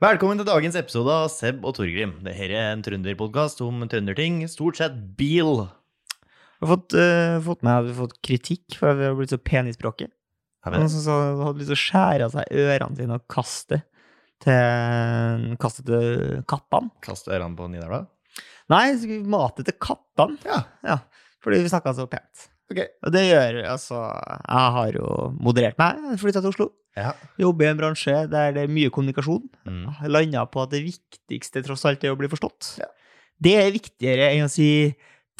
Velkommen til dagens episode av Seb og Torgrim. Dette er en trønderpodkast om trønderting, stort sett bil. Vi har fått, uh, fått med, vi har fått kritikk for at vi har blitt så pene i språket. Noen som hadde lyst til å skjære av seg ørene sine og kaste til, kaste til kattene. Kaste ørene på Nidarla. Nei, mate til kattene. Ja. Ja, fordi vi snakka så pent. Ok. Og det gjør altså Jeg har jo moderert meg. Flytta til Oslo. Ja. Jobber i en bransje der det er mye kommunikasjon. Mm. Landa på at det viktigste tross alt er å bli forstått. Ja. Det er viktigere enn å si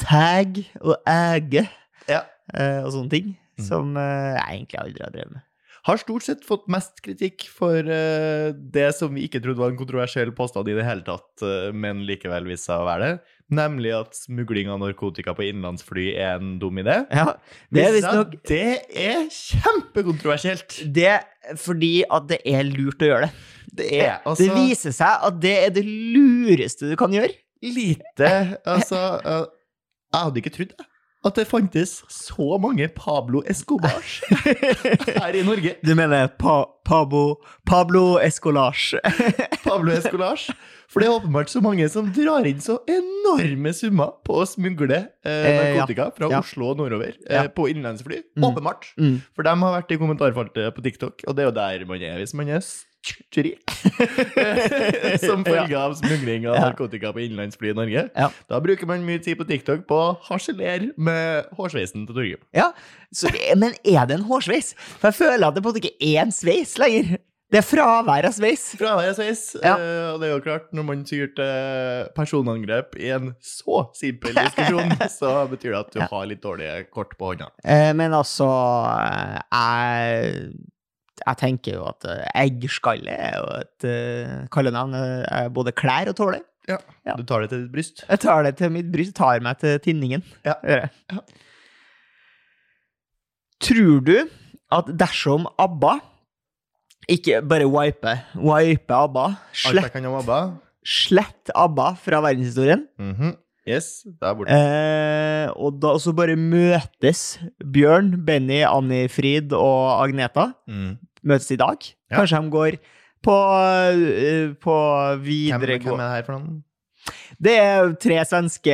tag og æge Ja. eh, og sånne ting. mm. Som eh, jeg egentlig aldri har drevet med. Har stort sett fått mest kritikk for uh, det som vi ikke trodde var en kontroversiell påstand i det hele tatt, uh, men likevel viste seg å være det. Nemlig at smugling av narkotika på innenlandsfly er en dum idé. Ja, det er at Det er kjempekontroversielt. det fordi at det er lurt å gjøre det. Det er altså Det viser seg at det er det lureste du kan gjøre. lite Altså, eh, jeg hadde ikke trodd det. At det fantes så mange Pablo Escobars her i Norge. Du mener pa, Pablo, Pablo Escolars? Pablo Escolars. For det er åpenbart så mange som drar inn så enorme summer på å smugle eh, Eh, ja. narkotika fra Ja. Oslo og nordover eh, på innenlandsfly. Mm. Åpenbart. Mm. For de har vært i kommentarfeltet på TikTok, og det er jo der man er hvis man er Som følge av smugling av narkotika på innenlandsfly i Norge. Ja. Da bruker man mye tid på TikTok på å harselere med hårsveisen til Torgrim. Ja, så, men er det en hårsveis? For jeg føler at det på en måte ikke er en sveis lenger. Det er fravær av sveis. Fravær av sveis. Ja. Uh, og det er jo klart, når man tyr til personangrep i en så simpel diskusjon, så betyr det at du Ja. har litt dårlige kort på hånda. Uh, men altså eh, jeg, jeg tenker jo at eh, eggskalle er jo et uh, kallenavn eh, jeg både klær og tåler. Ja. Du tar det til ditt bryst. Jeg tar det til mitt bryst, tar meg til tinningen. Ja. Ja. Tror du at dersom ABBA ikke bare wipe, wipe ABBA, slett, ABBA. slett ABBA fra verdenshistorien, Mhm. Yes, der borte. eh, og da så bare møtes Bjørn, Benny, Anni Frid og Agneta, Mm. Møtes i dag. Ja. Kanskje de går på, eh, på Hvem, videregående hvem er det her for noen? Det er tre svenske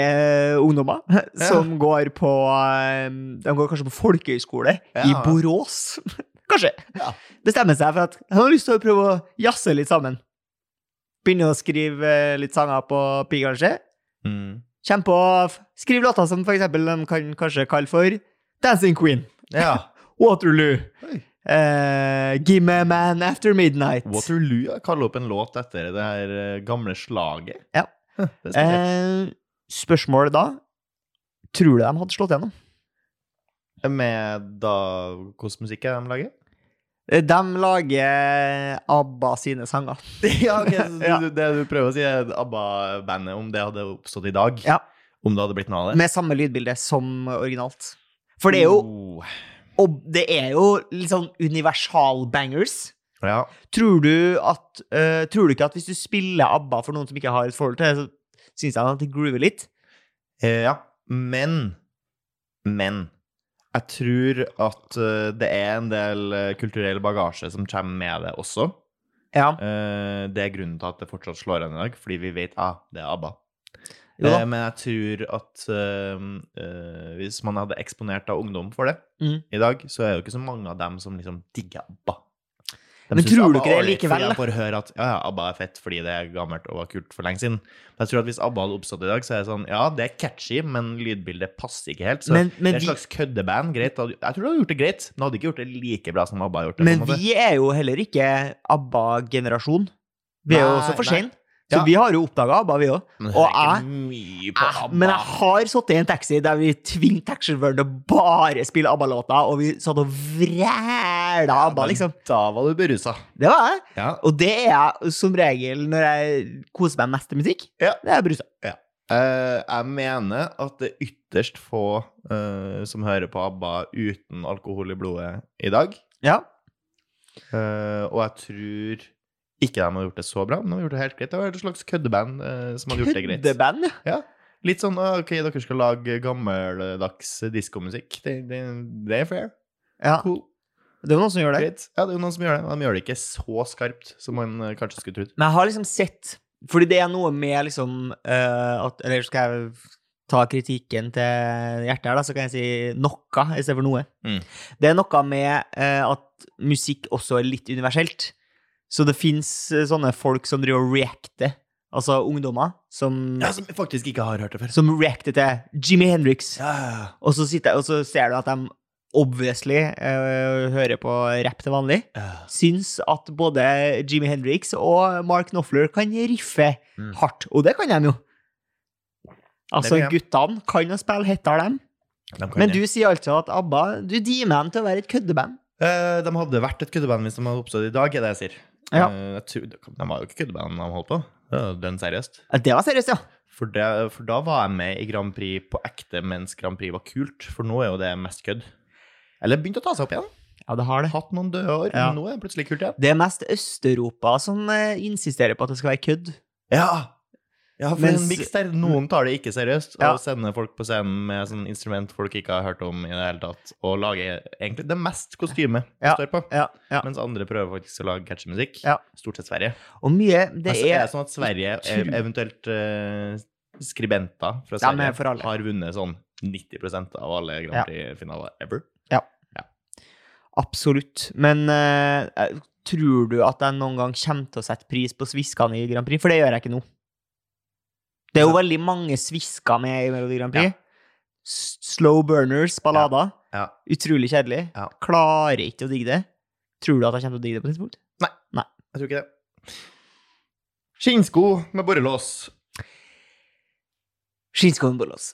ungdommer som går på eh, De går kanskje på folkehøyskole i Ja. Borås. Kanskje. Ja. Bestemmer seg for at han har lyst til å prøve å jazze litt sammen. Begynne å skrive eh, litt sanger på pi, kanskje. Mm. Kjem på Skriv låter som for eksempel de kan kanskje kalle for Dancing Queen, Ja. Waterloo, Oi. Eh, Gimme a man after midnight. Waterloo kaller opp en låt etter det her eh, gamle slaget. Ja. Eh, spørsmålet da Tror du de hadde slått gjennom? Med da Hvordan musikk er de lager? De lager ABBA sine sanger. ja, okay, Ja. Det du prøver å si, er ABBA-bandet, om det hadde oppstått i dag? Ja. Om det hadde blitt noe av det? Med samme lydbilde som originalt. For det er jo, Oh. Og det er jo litt sånn universal-bangers. Ja. Tror du at eh, Tror du ikke at hvis du spiller ABBA for noen som ikke har et forhold til det, så syns jeg at det groover litt? Eh, ja. Men Men jeg tror at eh, det er en del kulturell bagasje som kommer med det også. Ja. Det er grunnen til at det fortsatt slår an i dag, fordi vi vet ah, det er ABBA. Eh, men jeg tror at uh, uh, hvis man hadde eksponert av ungdom for det mm. i dag, så er det jo ikke så mange av dem som liksom digger ABBA. De Men tror du ikke det likevel, de får høre at ja, ja, ABBA er fett fordi det er gammelt og var kult for lenge siden. Men jeg tror at hvis ABBA hadde oppstått i dag, så er det sånn Ja, det er catchy, men lydbildet passer ikke helt. Så Men, men, det er et vi, slags køddeband. Greit. Jeg tror du hadde gjort det greit, men hadde ikke gjort det like bra som ABBA har gjort det. men en vi er jo heller ikke ABBA-generasjon. Vi er jo også for sein. Så Ja. vi har jo oppdaga ABBA, vi òg. Og jeg- Eh, ABBA. Men jeg har sittet i en taxi der vi tvingte taxisjåføren til å bare spille ABBA-låter, og vi satt og vræla ABBA, liksom. Da var du berusa. Det var jeg. Ja. Og det er jeg som regel når jeg koser meg mest til musikk. Ja. Det er brusa. Uh, jeg mener at det er ytterst få uh, som hører på ABBA uten alkohol i blodet i dag. Ja. Uh, og jeg tror ikke de har gjort det så bra, men de har gjort det helt greit. Det var et slags køddeband eh, som hadde gjort det greit. Køddeband, ja. Litt sånn ah, OK, dere skal lage gammeldags diskomusikk. Det, det, det er fair. ja. Cool. Det er jo noen som gjør det. Greit. Ja, det er jo noen som gjør det. De gjør det ikke så skarpt som man eh, kanskje skulle trodd. Men jeg har liksom sett Fordi det er noe med liksom uh, at, Eller skal jeg ta kritikken til hjertet her, da, så kan jeg si noe istedenfor noe. Mm. Det er noe med uh, at musikk også er litt universelt. Så det fins sånne folk som driver og reacter, altså ungdommer, som, Ja, som faktisk ikke har hørt det før. som reacter til Jimmy Hendrix. Ja, ja, ja. Og så, sitter, og så ser du at de obviously eh, hører på rapp til vanlig. Ja. Syns at både Jimmy Hendrix og Mark Knopfler kan riffe Mm. hardt. Og det kan de jo. Altså, Det kan de. guttene kan jo spille hitter, dem. De kan Men det. du sier altså at ABBA Du deamer dem til å være et køddeband. Eh, de hadde vært et køddeband hvis de hadde oppstått i dag, er det jeg sier. Ja. Eh, tror, de var jo ikke køddeband de holdt på. Det den seriøst. Det var seriøst, ja. For, det, for da var jeg med i Grand Prix på ekte mens Grand Prix var kult. For nå er jo det mest kødd. Eller begynt å ta seg opp igjen. Ja, det har det. Hatt noen døde år, Ja. nå er det plutselig kult igjen. Det er mest Øst-Europa som eh, insisterer på at det skal være kødd. Ja! Ja, for Mens- en miks der. Noen tar det ikke seriøst og Ja. sender folk på scenen med sånn instrument folk ikke har hørt om i det hele tatt, og lager egentlig det mest kostyme Ja. står på. Ja, ja. Mens andre prøver faktisk å lage catchy musikk. Ja. Stort sett Sverige. Og mye Det altså, er er sånn at Sverige, eventuelt uh, skribenter fra Sverige, har vunnet sånn 90% av alle Grand Prix-finaler ever. Absolutt. Men eh, tror du at jeg noen gang kommer til å sette pris på sviskene i Grand Prix? For det gjør jeg ikke nå. Det er jo veldig mange svisker med i Melodi Grand Prix. Ja. Slow burners, ballader. Ja. Utrolig kjedelig. Klarer ikke å digge det. Tror du at jeg kommer til å digge det på et tidspunkt? Nei, Jeg tror ikke det. Skinnsko med borrelås. Skinnsko med borrelås.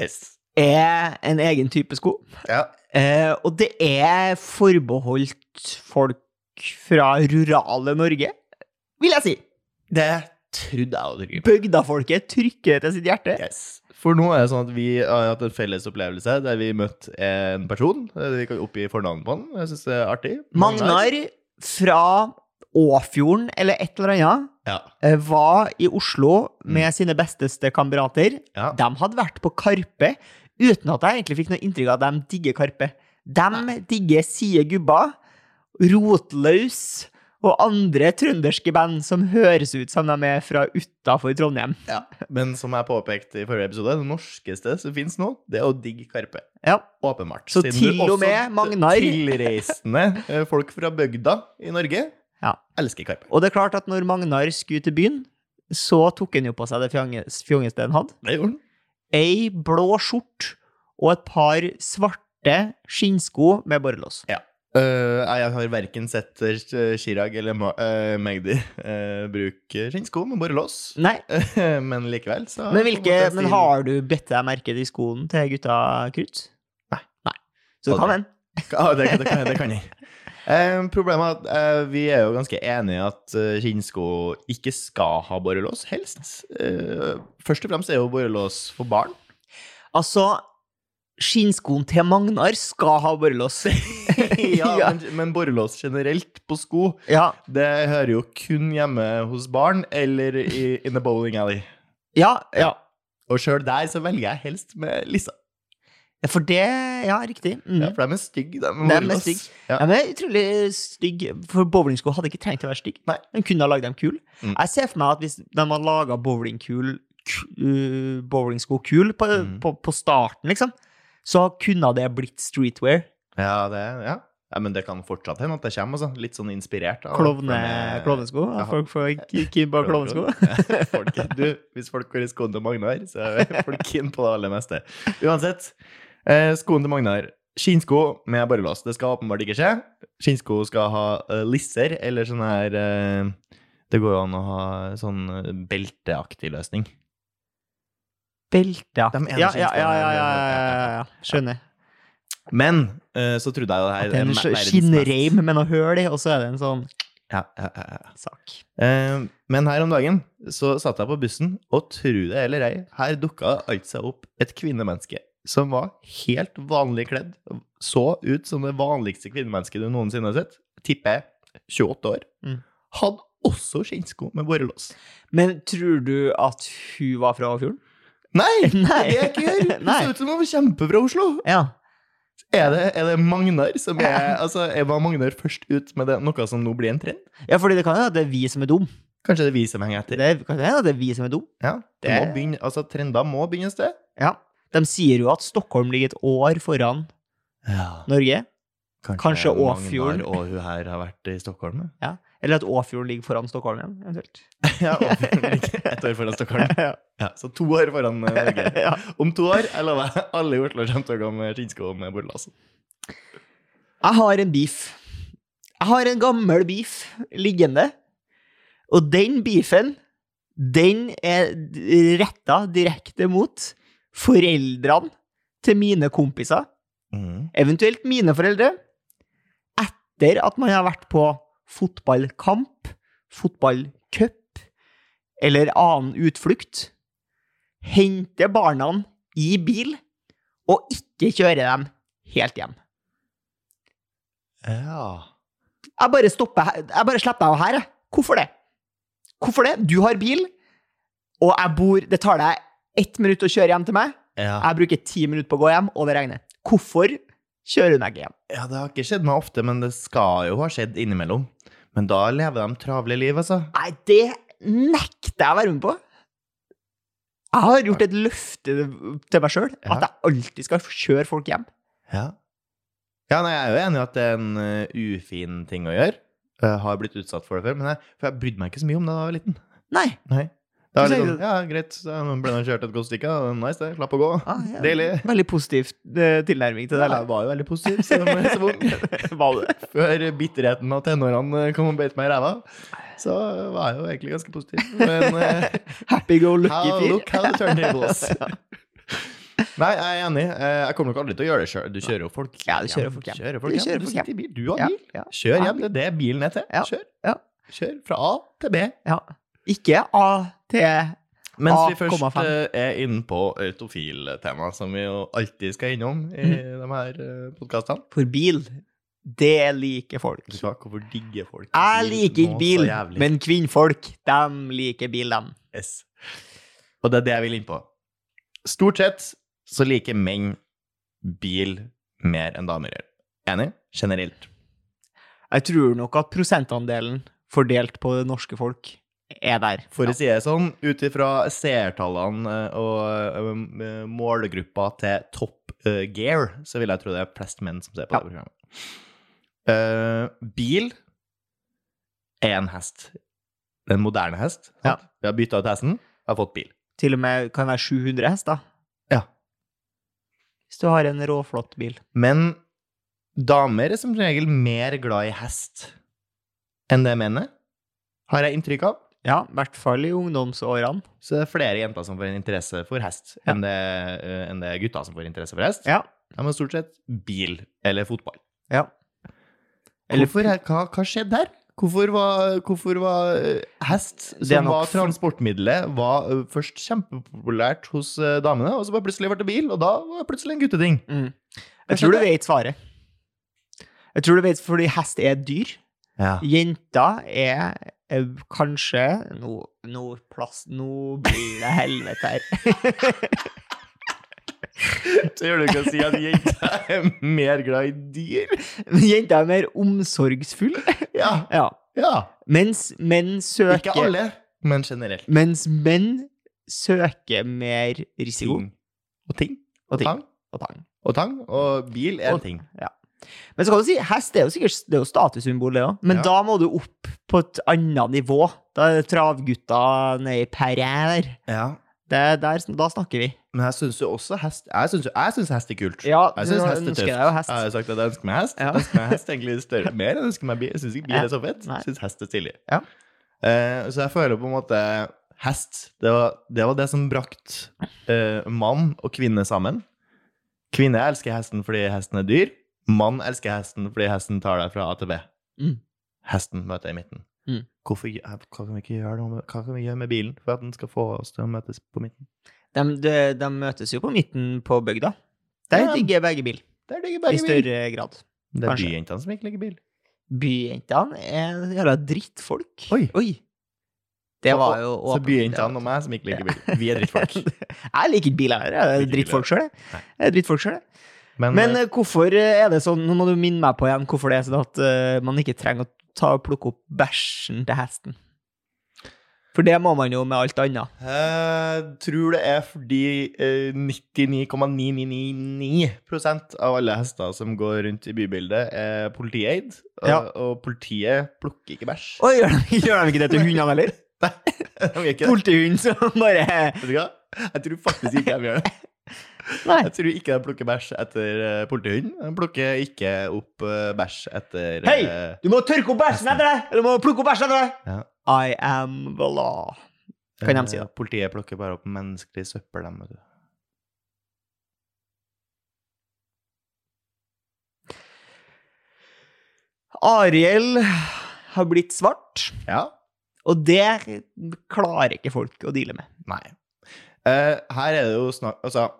Yes. er en egen type sko. Ja. Eh, og det er forbeholdt folk fra rurale Norge, vil jeg si. Det trodde jeg å trykke på. Bygdafolket trykker til sitt hjerte. Yes. For nå er det sånn at vi har hatt en felles opplevelse der vi møtte en person. eh, Vi kan oppgi fornavnet på han. Jeg syns det er artig. Magnar fra Åfjorden eller et eller annet Ja. eh, var i Oslo med sine besteste kamerater. ja. De hadde vært på Karpe uten at jeg egentlig fikk noe inntrykk av at de digger Karpe. De digger Side Gubba, Rotløs og andre trønderske band som høres ut som de er fra utafor Trondheim. ja. Men som jeg påpekte i forrige episode, det norskeste som finnes nå, det er å digge Karpe. Ja. Åpenbart. Så Siden til og med Magnar- Tilreisende eh, folk fra bygda i Norge Ja. elsker Karpe. Og det er klart at når Magnar skulle til byen, så tok han jo på seg det fjonges- fjongeste han hadde. Det gjorde han. Ei blå skjorte og et par svarte skinnsko med borrelås. Eh, jeg har verken sett eh, Chirag eller Ma uh, Magdi uh, bruke skinnsko med borrelås, Nei, men likevel så men, hvilke, men har du bedt deg merke de skoene til gutta Krutt? Nei. Nei. Så det kan den? Ja, det, det, kan, det kan jeg. Eh, problemet er at eh, vi er jo ganske enige i at eh, skinnsko ikke skal ha borrelås, helst. Eh, først og fremst er jo borrelås for barn. Altså, skinnskoen til Magnar skal ha borrelås. ja. Men, men borrelås generelt på sko, ja. det hører jo kun hjemme hos barn eller i in the bowling alley. Ja, ja. Og sjøl der så velger jeg helst med lissa. Ja, For det Ja, riktig. Mm. Ja, for de er stygge, de med borrelås. stygg. Ja. Ja, men utrolig stygg. For bowlingsko hadde ikke trengt å være stygg. Nei. Den kunne ha lagd dem kul. Mm. Jeg ser for meg at hvis de hadde laga bowlingkul uh, bowlingsko kul på, Mm. på, på starten, liksom, så kunne det blitt streetwear. Ja, det, ja. ja, men det kan fortsatt hende at det kommer, altså. Litt sånn inspirert. av- Klovne, fra- klovnesko. Ja. Folk får keen på klovnesko. Folk, du, hvis folk går i skoene til Magnar, så er folk keen på det aller meste. Uansett, eh, skoene til Magnar. Skinnsko med borrelås. Det skal åpenbart ikke skje. Skinnsko skal ha uh, lisser, eller sånn her uh, Det går jo an å ha sånn belteaktig løsning. Belte, ja. De ene Ja, ja, ja. Skjønner. Men eh, så trodde jeg jo det her At det er en skinnreim med noe høl i, og så er det en sånn sak. Eh, men her om dagen så satt jeg på bussen, og tro det eller ei, her dukka alt seg opp et kvinnemenneske som var helt vanlig kledd. Så ut som det vanligste kvinnemennesket du noensinne har sett. Tipper jeg 28 år. Mm. Hadde også skinnsko med borrelås. Men tror du at hun var fra Åfjorden? Nei! Nei. Det er det ikke gjør! Det ser ut som hun kjempebra kjempe Oslo. Ja. Er det, er det Magnar som er Altså, er- var Magnar først ut med det, noe som nå blir en trend? Ja, fordi det kan hende at det er vi som er dum. Kanskje det er vi som henger etter? Det kan hende at det er vi som er dum. Ja, det Det- må begynne, altså Trender må begynne et sted. Ja. De sier jo at Stockholm ligger et år foran Ja. Norge. Kanskje Magnar Åfjorden. og hun her har vært i Stockholm? ja. Eller at Åfjorden ligger foran Stockholm igjen, eventuelt. Ja, Åfjorden ligger ett år foran Stockholm. ja. Så to år foran eh, Norge. ja. Om to år jeg lover alle i Oslo kommer til å gå med skinnsko med Bordlasen. Jeg har en beef. Jeg har en gammel beef liggende. Og den beefen, den er retta direkte mot foreldrene til mine kompiser, Mm. eventuelt mine foreldre, etter at man har vært på fotballkamp, fotballcup eller annen utflukt. Hente barna i bil, og ikke kjøre dem helt hjem. Ja. Jeg bare stopper her. Jeg bare slipper deg av her, jeg. Hvorfor det? Hvorfor det? Du har bil, og jeg bor Det tar deg ett minutt å kjøre hjem til meg. Ja. Jeg bruker ti minutter på å gå hjem, og det regner. Hvorfor kjører hun ikke hjem? ja, det har ikke skjedd meg ofte, men det skal jo ha skjedd innimellom. Men da lever de travle liv, altså. Nei, det nekter jeg å være med på. Jeg har gjort et løfte til meg sjøl Ja. at jeg alltid skal kjøre folk hjem. Ja. Ja, nei, jeg er jo enig i at det er en eh, ufin ting å gjøre. Jeg har blitt utsatt for det før, men jeg, for jeg brydde meg ikke så mye om det da jeg var liten. Nei. Nei. Det er litt sånn, ja, greit, så ble han kjørt et godt stykke, nice det, slapp å gå. Ah, ja. Deilig. Veldig positiv eh, tilnærming til det. Jeg var jo veldig positiv. Var? Før bitterheten av tenårene kom og beit meg i ræva, så var jeg jo egentlig ganske positiv. Men uh, Happy go lucky how, look how the turntables. Nei, jeg er enig. Eh, Jeg kommer nok aldri til å gjøre det sjøl. Du kjører jo folk Ja, du kjører folk hjem. Kjører folk Du hjem. Du sitter i bil. Du har Ja, bil. ja. Kjør hjem. Det er det bilen er til. Kjør. Kjør fra A til B. Ja. Ikke A til Mens vi først eh, er inne på autofil-tema, som vi jo alltid skal innom i mm. de her podkastene. For bil, det liker folk. Hvorfor digger folk Jeg liker ikke bil, men kvinnfolk, de liker bil, de. Yes. Og det er det jeg vil inn på. Stort sett så liker menn bil mer enn damer gjør. Enig? Generelt. Jeg tror nok at prosentandelen fordelt på det norske folk er der. For å si det sånn, ut ifra seertallene eh, og eh, målgruppa til Top eh, Gear, så vil jeg tro det er flest menn som ser på Ja. det programmet. Uh, bil er en hest. En moderne hest. Ja. Vi har bytta ut hesten, har fått bil. Til og med kan være 700 hester. Ja. Hvis du har en råflott bil. Men damer er som regel mer glad i hest enn det menn er, har jeg inntrykk av. Ja, i hvert fall i ungdomsårene. Så det er flere jenter som får en interesse for hest, Ja. enn, det, eh, enn det er gutter som får interesse for hest. Ja. De har stort sett bil eller fotball. ja. Eller Hvorfor, hva, hva skjedde her? Hvorfor var, hvorfor var eh, hest, som var transportmiddelet, var eh, først kjempepopulært hos damene, og så bare plutselig ble det bil, og da var det plutselig en gutteting? mm. Jeg tror du vet svaret. Jeg tror du vet fordi hest er et dyr. Ja. Jenter er kanskje Nå, no, plass, nå blir det helvete her. Gjør du ikke å si at jenter er mer glad i dyr? Jenter er mer omsorgsfulle. Ja. Ja. ja. Mens menn søker Ikke alle, men generelt. Mens menn søker mer risiko Ting. Og ting. og ting. Tang. Og tang. Og tang. Og bil er Og- ting. Ja. Men så kan du si, hest er jo sikkert det er jo statussymbol, det òg. Men Ja. da må du opp på et annet nivå. Da er det travgutta nede i Perret. Ja. Det, er der. Da snakker vi. Men jeg syns jo også hest Jeg syns, jeg syns hest er kult. Ja, jeg syns hest er tøft. jeg hest. Jeg har sagt at jeg ønsker meg hest. Ja. Jeg ønsker meg hest egentlig større mer enn jeg ønsker meg bil. Jeg syns ikke bil er så fett. Jeg syns hest er stilig. Ja. Uh, så jeg føler på en måte Hest, det var det, var det som brakte uh, mann og kvinne sammen. Kvinne elsker hesten fordi hesten er dyr. Mann elsker hesten fordi hesten tar deg fra A til B. Mm. Hesten møter i midten. Mm. Hvorfor, hva kan vi ikke gjøre med, hva kan vi gjøre med bilen for at den skal få oss til å møtes på midten? De, de, de møtes jo på midten på bygda. Der Ja. digger begge bil, Der ligger i større bil. grad. Det er byjentene som ikke liker bil. Byjentene er jævla drittfolk. Oi. Det var jo Så åpen- byjentene og meg som ikke liker bil. Vi er drittfolk. jeg liker ikke bil heller. Jeg er drittfolk sjøl, jeg. Drittfolk selv, jeg. Men, Men eh, eh, hvorfor er det sånn, nå må du minne meg på igjen, hvorfor det er sånn at eh, man ikke trenger å ta og plukke opp bæsjen til hesten? For det må man jo med alt annet. Jeg tror det er fordi eh, 99,9999 av alle hester som går rundt i bybildet, er politieid. Og, Ja. og politiet plukker ikke bæsj. Og gjør de, gjør de ikke det til hundene, Nei, De gjør ikke det. Politihund som bare Vet du hva? Jeg tror faktisk ikke de gjør det. Nei. Jeg tror ikke de plukker bæsj etter uh, politihunden. De plukker ikke opp uh, bæsj etter Hei! eh, Du må tørke opp bæsjen etter deg! Eller du må plukke opp bæsjen etter deg! Ja. I am the law. Kan de si da? eh, Politiet plukker bare opp menneskelig søppel, dem, vet du. Ariel har blitt svart, Ja. og det klarer ikke folk å deale med. Nei. Eh, her er det jo snakk Altså,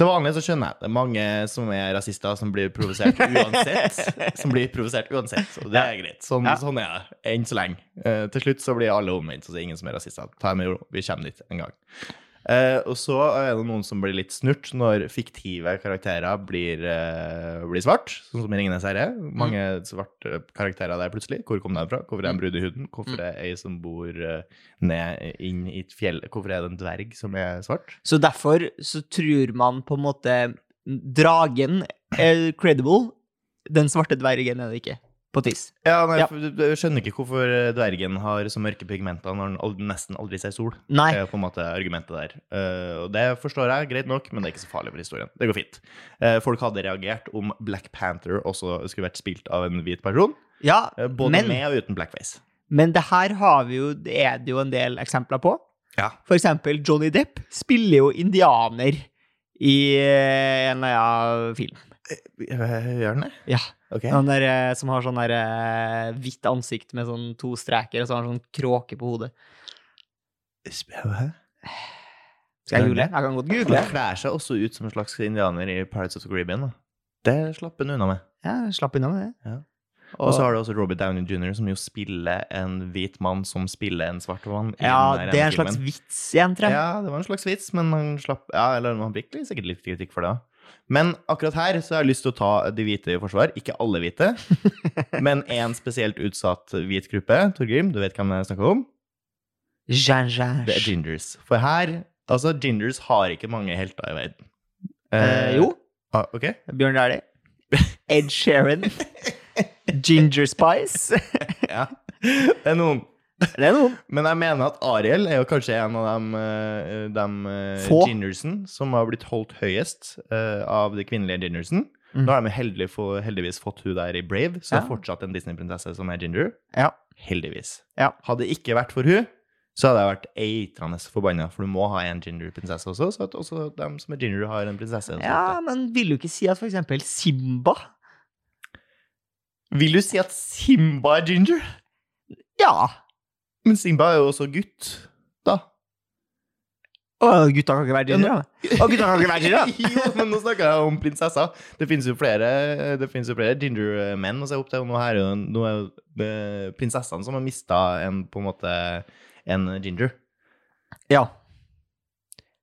til vanlig så skjønner jeg at det er mange som er rasister, som blir provosert uansett. som blir provosert uansett, og det er greit. Sånn, Ja. sånn er det, enn så lenge. Uh, til slutt så blir alle omvendt, så det er ingen som er rasister. Ta med ro, vi kommer dit en gang. Eh, og så er det noen som blir litt snurt når fiktive karakterer blir, eh, blir svart, sånn som i Ringenes herre. Mange svarte karakterer der plutselig. Hvor kom de fra? Hvorfor er det en brud i huden? Hvorfor er det ei som bor eh, ned inn i et fjell? Hvorfor er det en dverg som er svart? Så derfor så tror man på en måte Dragen er credible, den svarte dvergen er det ikke. På tiss. Ja, nei, Ja. Jeg skjønner ikke hvorfor eh, dvergen har så mørke pigmenter når den nesten aldri ser sol. Nei. Det er på en måte argumentet der. Uh, og det forstår jeg, greit nok, men det er ikke så farlig for historien. Det går fint. Uh, folk hadde reagert om Black Panther også skulle vært spilt av en hvit person. Ja, uh, både men, med og uten blackface. men det her har vi jo, det er det jo en del eksempler på. Ja. For eksempel Johnny Depp spiller jo indianer i en eller annen film. Gjør han det? Ja. Ok. Han der eh, som har sånn der eh, hvitt ansikt med sånn to streker, og så har han sånn kråke på hodet. Hæ? Skal jeg google? Jeg kan godt google. Han kler seg også ut som en slags indianer i Pirates of the Caribbean. Da. Det slapp han unna med. Ja, slapp unna med det. Ja. Og, så har du også Robert Downey jr., som jo spiller en hvit mann som spiller en svart mann. ja, det er en slags filmen. vits igjen, tror jeg. Ja, det var en slags vits, men han slapp Ja, eller han fikk sikkert litt kritikk for det. da. Men akkurat her så har jeg lyst til å ta de hvite i forsvar. Ikke alle hvite, men én spesielt utsatt hvit gruppe. Torgrim, du vet hvem jeg snakker om? Jean. Det er gingers. For her Altså, gingers har ikke mange helter i verden. Eh, jo, Ah, ok. Bjørn Dæhlie. Ed Sheeran. Ginger Spice. Ja. Det er noen. Det er noen. Men jeg mener at Ariel er jo kanskje en av dem, eh, dem eh, gingersen som har blitt holdt høyest eh, av de kvinnelige gingersen. Mm. Nå har de heldig få, heldigvis fått hun der i Brave, så Ja. det er fortsatt en Disney-prinsesse som er ginger. Ja. Heldigvis. Ja. Hadde det ikke vært for hun, så hadde jeg vært eitrende forbanna, for du må ha en ginger-prinsesse også, så at også dem som er ginger, har en prinsesse. Ja, men vil du ikke si at for eksempel Simba Vil du si at Simba er ginger? Ja. Men Simba er jo også gutt, da. Å, gutta kan ikke være da. Å, gutta kan ikke være da. jo, men nå snakker jeg om prinsesser. Det finnes jo flere, finnes jo flere ginger-menn å se opp til. Nå er det jo nå er det prinsessene som har mista en, på en måte, en ginger. Ja.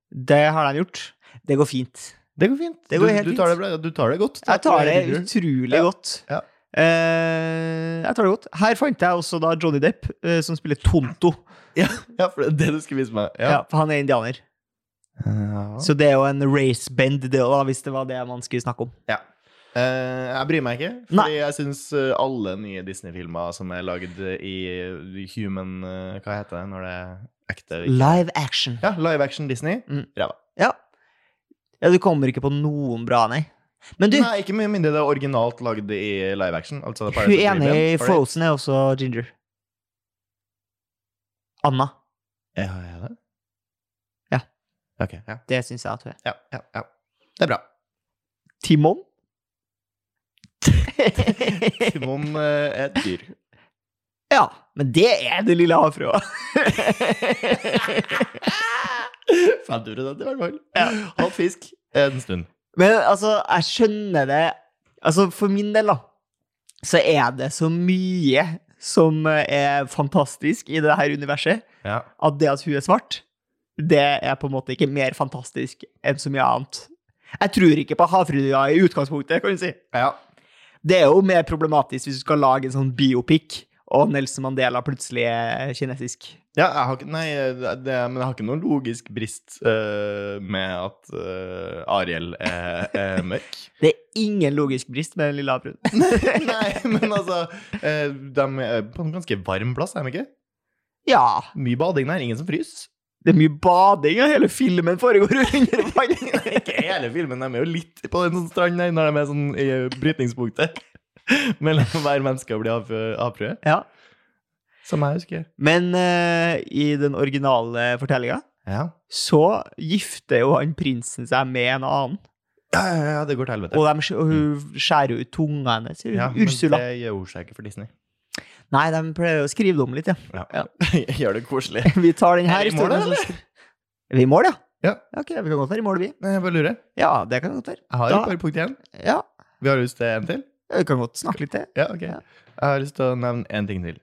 Det har de gjort. Det går fint. Det går fint. Det går du, helt du, tar det, bra- du tar det godt. Jeg tar det Du er utrolig godt. Ja. Eh, jeg tar det godt. Her fant jeg også da Johnny Depp, eh, som spiller Tonto. Ja, ja, for det er det du skulle vise meg. Ja. Ja. for han er indianer. Ja. Så det er jo en race bend, det da, hvis det var det man skulle snakke om. ja. Eh, jeg bryr meg ikke, Nei. fordi jeg syns alle nye Disney-filmer som er lagd i human eh, Hva heter det når det er ekte? Live action. Ja, live action Disney. Mm. Ræva. Ja. ja, du kommer ikke på noen bra, nei. Men du, Nei, ikke med mindre det er originalt lagd i live action. Altså hun ene i. Frozen er også ginger. Anna. Ja, er det? Ja. Okay, ja. Det syns jeg at hun er. Ja, ja, ja. Det er bra. Timon? Timon eh, er et dyr. ja, men det er det lille havfrua. 50 i hvert fall. Hatt fisk en stund. Men altså, jeg skjønner det Altså, for min del, da, så er det så mye som er fantastisk i det her universet, Ja. at det at hun er svart, det er på en måte ikke mer fantastisk enn så mye annet. Jeg tror ikke på havfrua i utgangspunktet, kan du si. Ja. Det er jo mer problematisk hvis du skal lage en sånn biopic, og Nelson Mandela plutselig er kinesisk. Ja, jeg har nei, det, men jeg har ikke noen logisk brist uh, med at uh, Ariel er, er mørk. Det er ingen logisk brist med lille havfruen. nei, men altså uh, De er på en ganske varm plass, er de ikke? Ja, Mye bading der, ingen som fryser. det er mye bading, og hele filmen foregår under vann. Ikke hele filmen, de er jo litt på den sånn stranden der når de er sånn i brytningspunktet. Mellom hver menneske og blir avprøve. Ja. Som jeg husker. Men uh, i den originale fortellinga Ja. så gifter jo han prinsen seg med en annen. Ja, ja, ja, det går til helvete. Og, de, og hun skjærer ut tunga hennes. ja, men det gjør hun seg ikke for Disney. Nei, de pleier å skrive det om litt, ja. Ja. gjør det koselig. Vi tar den her Er vi i mål, eller? Er vi i mål, ja? Ja. Ok, vi kan godt være i mål, vi. Nei, Jeg bare lurer. Ja, det kan godt være. Jeg har Da- et par punkt igjen. Ja, Vi har lyst til en til? Ja, vi kan godt snakke litt til. Ja, ok. Jeg har lyst til å nevne én ting til.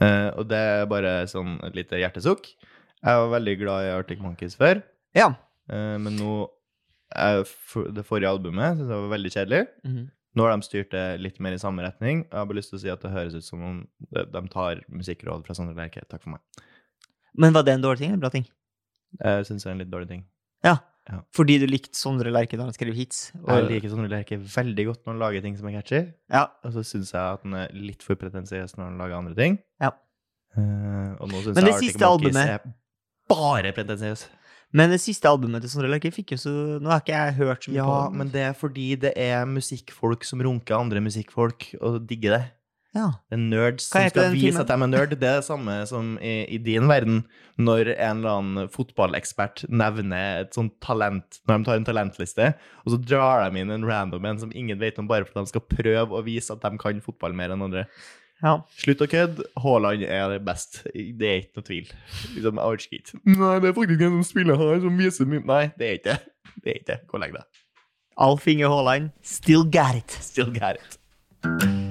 Eh, og det er bare sånn et lite hjertesukk. Jeg var veldig glad i Arctic Monkeys før, Ja. uh, men nå er for, Det forrige albumet synes jeg var veldig kjedelig. Mhm. Nå har de styrt det litt mer i samme retning. Jeg har bare lyst til å si at det høres ut som om de, de tar musikkråd fra Sondre Lerche. Takk for meg. Men var det en dårlig ting eller en bra ting? Jeg syns det er en litt dårlig ting. Ja. Ja. Fordi du likte Sondre Lerche da han skrev hits? og- Jeg liker Sondre Lerche veldig godt når han lager ting som er catchy. Ja. Og så syns jeg at han er litt for pretensiøs når han lager andre ting. Ja. Uh, og nå syns jeg Arctic siste Monkeys albumet- er bare pretensiøs. Men det siste albumet til Sondre Lerche fikk jo så Nå har ikke jeg hørt så mye Ja, på det. men det er fordi det er musikkfolk som runker andre musikkfolk og digger det. Ja. Det er nerds som skal vise at de er nerd. Det er det samme som i, i din verden, når en eller annen fotballekspert nevner et sånt talent, når de tar en talentliste, og så drar de inn en random en som ingen vet om, bare for at de skal prøve å vise at de kan fotball mer enn andre. ja. Slutt å kødde. Haaland er det best. Det er ikke noe tvil. Liksom. Nei, det er faktisk en som spiller her, som viser mye Nei, det er ikke det. Det er ikke det. Gå og legg deg. Alf Inge Haaland, still got it. Still got it.